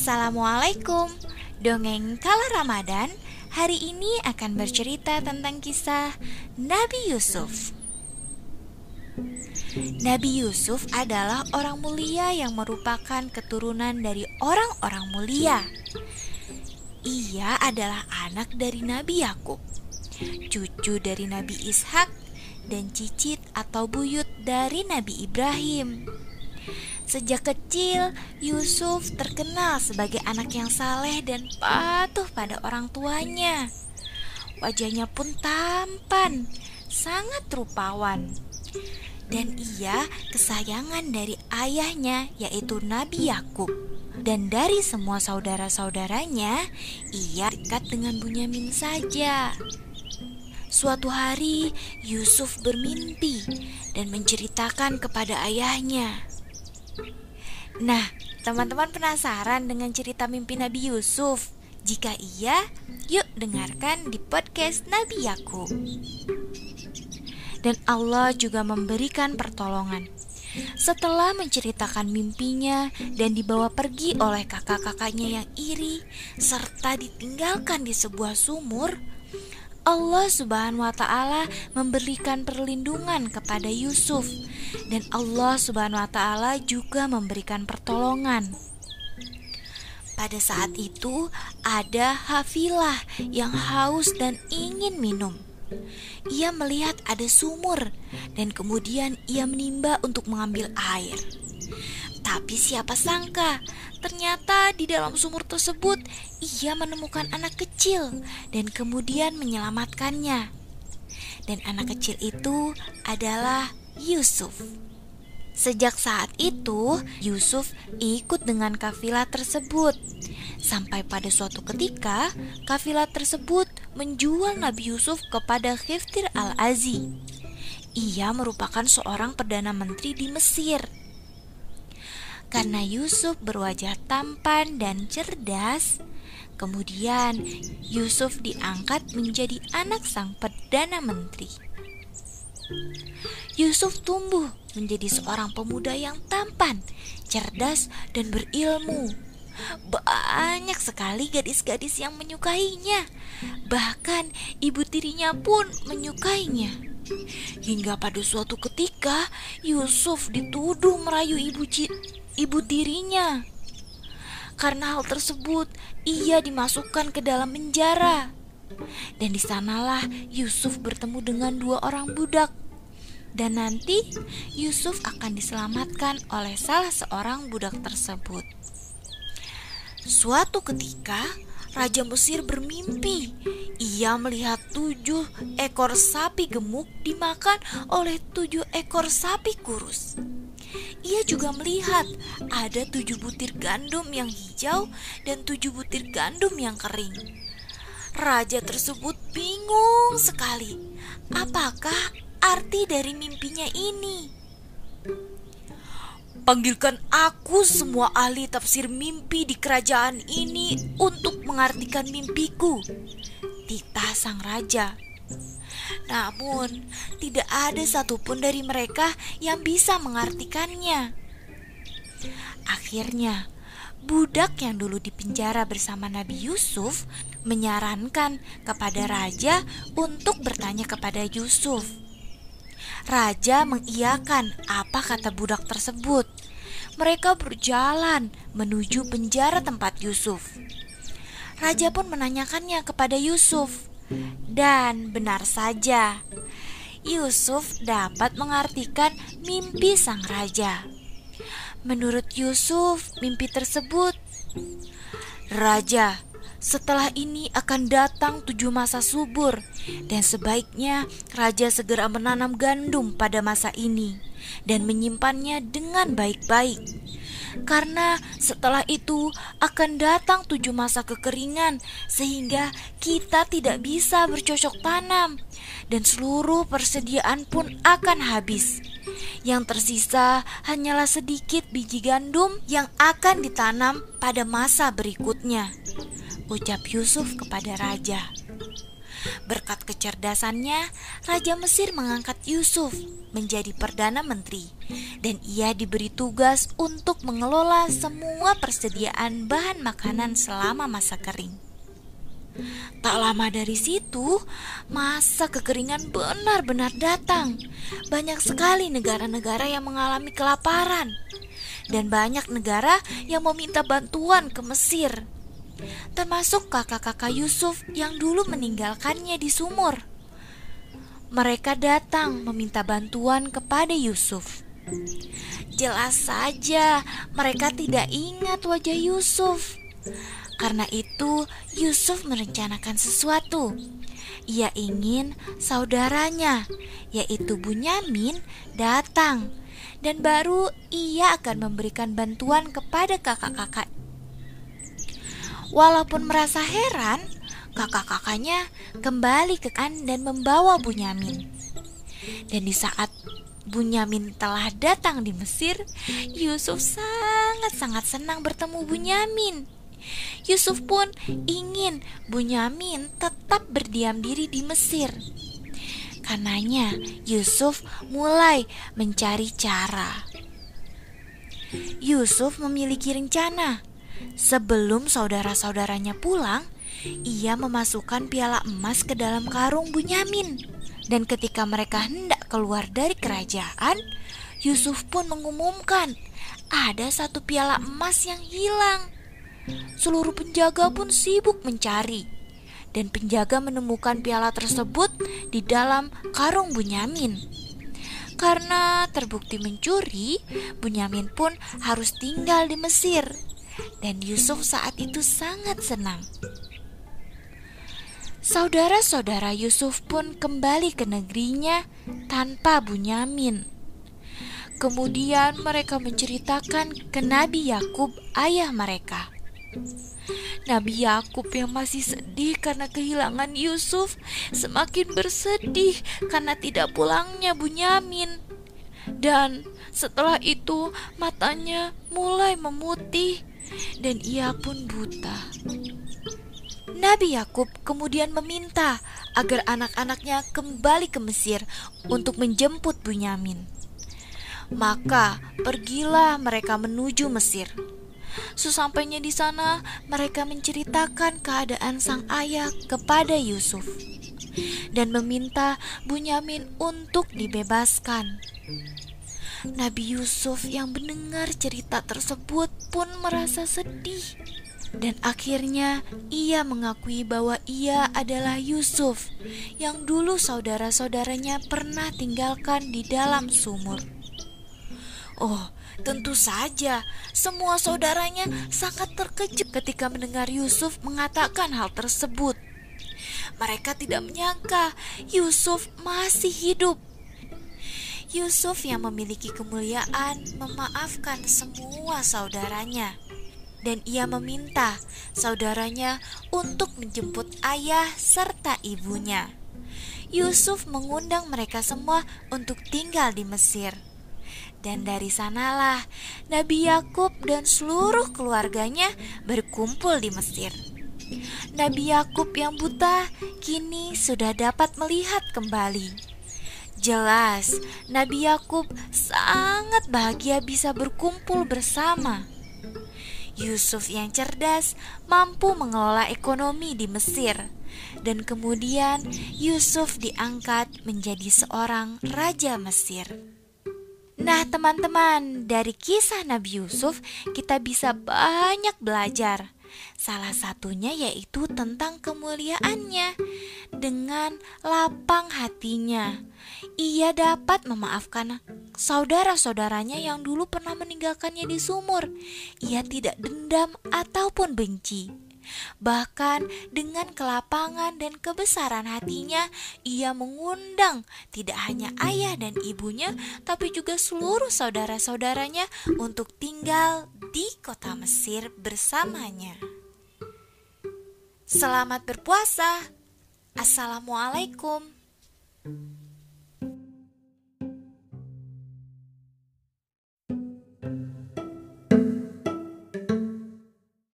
Assalamualaikum. Dongeng Kala Ramadan Hari ini akan bercerita tentang kisah Nabi Yusuf. Nabi Yusuf adalah orang mulia yang merupakan keturunan dari orang-orang mulia. Ia adalah anak dari Nabi Yakub Cucu dari Nabi Ishak dan cicit atau buyut dari Nabi Ibrahim Sejak kecil, Yusuf terkenal sebagai anak yang saleh dan patuh pada orang tuanya. Wajahnya pun tampan, sangat rupawan. Dan ia kesayangan dari ayahnya yaitu Nabi Yakub. Dan dari semua saudara-saudaranya, ia dekat dengan Bunyamin saja. Suatu hari, Yusuf bermimpi dan menceritakan kepada ayahnya. Nah, teman-teman penasaran dengan cerita mimpi Nabi Yusuf? Jika iya, yuk dengarkan di podcast Nabi Yakub. Dan Allah juga memberikan pertolongan. Setelah menceritakan mimpinya dan dibawa pergi oleh kakak-kakaknya yang iri, serta ditinggalkan di sebuah sumur, Allah Subhanahu wa taala memberikan perlindungan kepada Yusuf dan Allah Subhanahu wa taala juga memberikan pertolongan. Pada saat itu ada Hafilah yang haus dan ingin minum. Ia melihat ada sumur dan kemudian ia menimba untuk mengambil air. Tapi siapa sangka Ternyata di dalam sumur tersebut ia menemukan anak kecil dan kemudian menyelamatkannya. Dan anak kecil itu adalah Yusuf. Sejak saat itu, Yusuf ikut dengan kafilah tersebut. Sampai pada suatu ketika, kafilah tersebut menjual Nabi Yusuf kepada Khiftir al-Azi. Ia merupakan seorang perdana menteri di Mesir karena Yusuf berwajah tampan dan cerdas. Kemudian Yusuf diangkat menjadi anak sang perdana menteri. Yusuf tumbuh menjadi seorang pemuda yang tampan, cerdas, dan berilmu. Banyak sekali gadis-gadis yang menyukainya, bahkan ibu tirinya pun menyukainya. Hingga pada suatu ketika Yusuf dituduh merayu ibu ibu tirinya. Karena hal tersebut, ia dimasukkan ke dalam penjara. Dan di sanalah Yusuf bertemu dengan dua orang budak. Dan nanti Yusuf akan diselamatkan oleh salah seorang budak tersebut. Suatu ketika, Raja Mesir bermimpi. Ia melihat tujuh ekor sapi gemuk dimakan oleh tujuh ekor sapi kurus. Ia juga melihat ada tujuh butir gandum yang hijau dan tujuh butir gandum yang kering. Raja tersebut bingung sekali. Apakah arti dari mimpinya ini? Panggilkan aku semua ahli tafsir mimpi di kerajaan ini untuk mengartikan mimpiku. Titah sang raja. Namun, tidak ada satupun dari mereka yang bisa mengartikannya. Akhirnya, budak yang dulu dipenjara bersama Nabi Yusuf menyarankan kepada raja untuk bertanya kepada Yusuf. Raja mengiyakan apa kata budak tersebut. Mereka berjalan menuju penjara tempat Yusuf. Raja pun menanyakannya kepada Yusuf. Dan benar saja, Yusuf dapat mengartikan mimpi sang raja. Menurut Yusuf, mimpi tersebut, Raja, setelah ini akan datang tujuh masa subur, dan sebaiknya raja segera menanam gandum pada masa ini dan menyimpannya dengan baik-baik karena setelah itu akan datang tujuh masa kekeringan, sehingga kita tidak bisa bercocok tanam, dan seluruh persediaan pun akan habis. Yang tersisa hanyalah sedikit biji gandum yang akan ditanam pada masa berikutnya, ucap Yusuf kepada raja. Berkat kecerdasannya, Raja Mesir mengangkat Yusuf menjadi perdana menteri, dan ia diberi tugas untuk mengelola semua persediaan bahan makanan selama masa kering. Tak lama dari situ, masa kekeringan benar-benar datang. Banyak sekali negara-negara yang mengalami kelaparan, dan banyak negara yang meminta bantuan ke Mesir termasuk kakak-kakak Yusuf yang dulu meninggalkannya di sumur. Mereka datang meminta bantuan kepada Yusuf. Jelas saja, mereka tidak ingat wajah Yusuf. Karena itu, Yusuf merencanakan sesuatu. Ia ingin saudaranya, yaitu Bunyamin, datang, dan baru ia akan memberikan bantuan kepada kakak-kakak Walaupun merasa heran, kakak-kakaknya kembali ke kan dan membawa Bunyamin. Dan di saat Bunyamin telah datang di Mesir, Yusuf sangat-sangat senang bertemu Bunyamin. Yusuf pun ingin Bunyamin tetap berdiam diri di Mesir. Karenanya, Yusuf mulai mencari cara. Yusuf memiliki rencana Sebelum saudara-saudaranya pulang, ia memasukkan piala emas ke dalam karung Bunyamin. Dan ketika mereka hendak keluar dari kerajaan, Yusuf pun mengumumkan ada satu piala emas yang hilang. Seluruh penjaga pun sibuk mencari, dan penjaga menemukan piala tersebut di dalam karung Bunyamin. Karena terbukti mencuri, Bunyamin pun harus tinggal di Mesir dan Yusuf saat itu sangat senang. Saudara-saudara Yusuf pun kembali ke negerinya tanpa Bunyamin. Kemudian mereka menceritakan ke Nabi Yakub, ayah mereka. Nabi Yakub yang masih sedih karena kehilangan Yusuf semakin bersedih karena tidak pulangnya Bunyamin. Dan setelah itu matanya mulai memutih dan ia pun buta. Nabi Yakub kemudian meminta agar anak-anaknya kembali ke Mesir untuk menjemput Bunyamin. Maka pergilah mereka menuju Mesir. Sesampainya di sana, mereka menceritakan keadaan sang ayah kepada Yusuf dan meminta Bunyamin untuk dibebaskan. Nabi Yusuf yang mendengar cerita tersebut pun merasa sedih. Dan akhirnya ia mengakui bahwa ia adalah Yusuf yang dulu saudara-saudaranya pernah tinggalkan di dalam sumur. Oh, tentu saja semua saudaranya sangat terkejut ketika mendengar Yusuf mengatakan hal tersebut. Mereka tidak menyangka Yusuf masih hidup Yusuf yang memiliki kemuliaan memaafkan semua saudaranya dan ia meminta saudaranya untuk menjemput ayah serta ibunya. Yusuf mengundang mereka semua untuk tinggal di Mesir. Dan dari sanalah Nabi Yakub dan seluruh keluarganya berkumpul di Mesir. Nabi Yakub yang buta kini sudah dapat melihat kembali. Jelas, Nabi Yakub sangat bahagia bisa berkumpul bersama. Yusuf yang cerdas mampu mengelola ekonomi di Mesir, dan kemudian Yusuf diangkat menjadi seorang raja Mesir. Nah, teman-teman, dari kisah Nabi Yusuf, kita bisa banyak belajar. Salah satunya yaitu tentang kemuliaannya dengan lapang hatinya ia dapat memaafkan saudara-saudaranya yang dulu pernah meninggalkannya di sumur. Ia tidak dendam ataupun benci. Bahkan dengan kelapangan dan kebesaran hatinya, ia mengundang tidak hanya ayah dan ibunya, tapi juga seluruh saudara-saudaranya untuk tinggal di kota Mesir bersamanya. Selamat berpuasa. Assalamualaikum.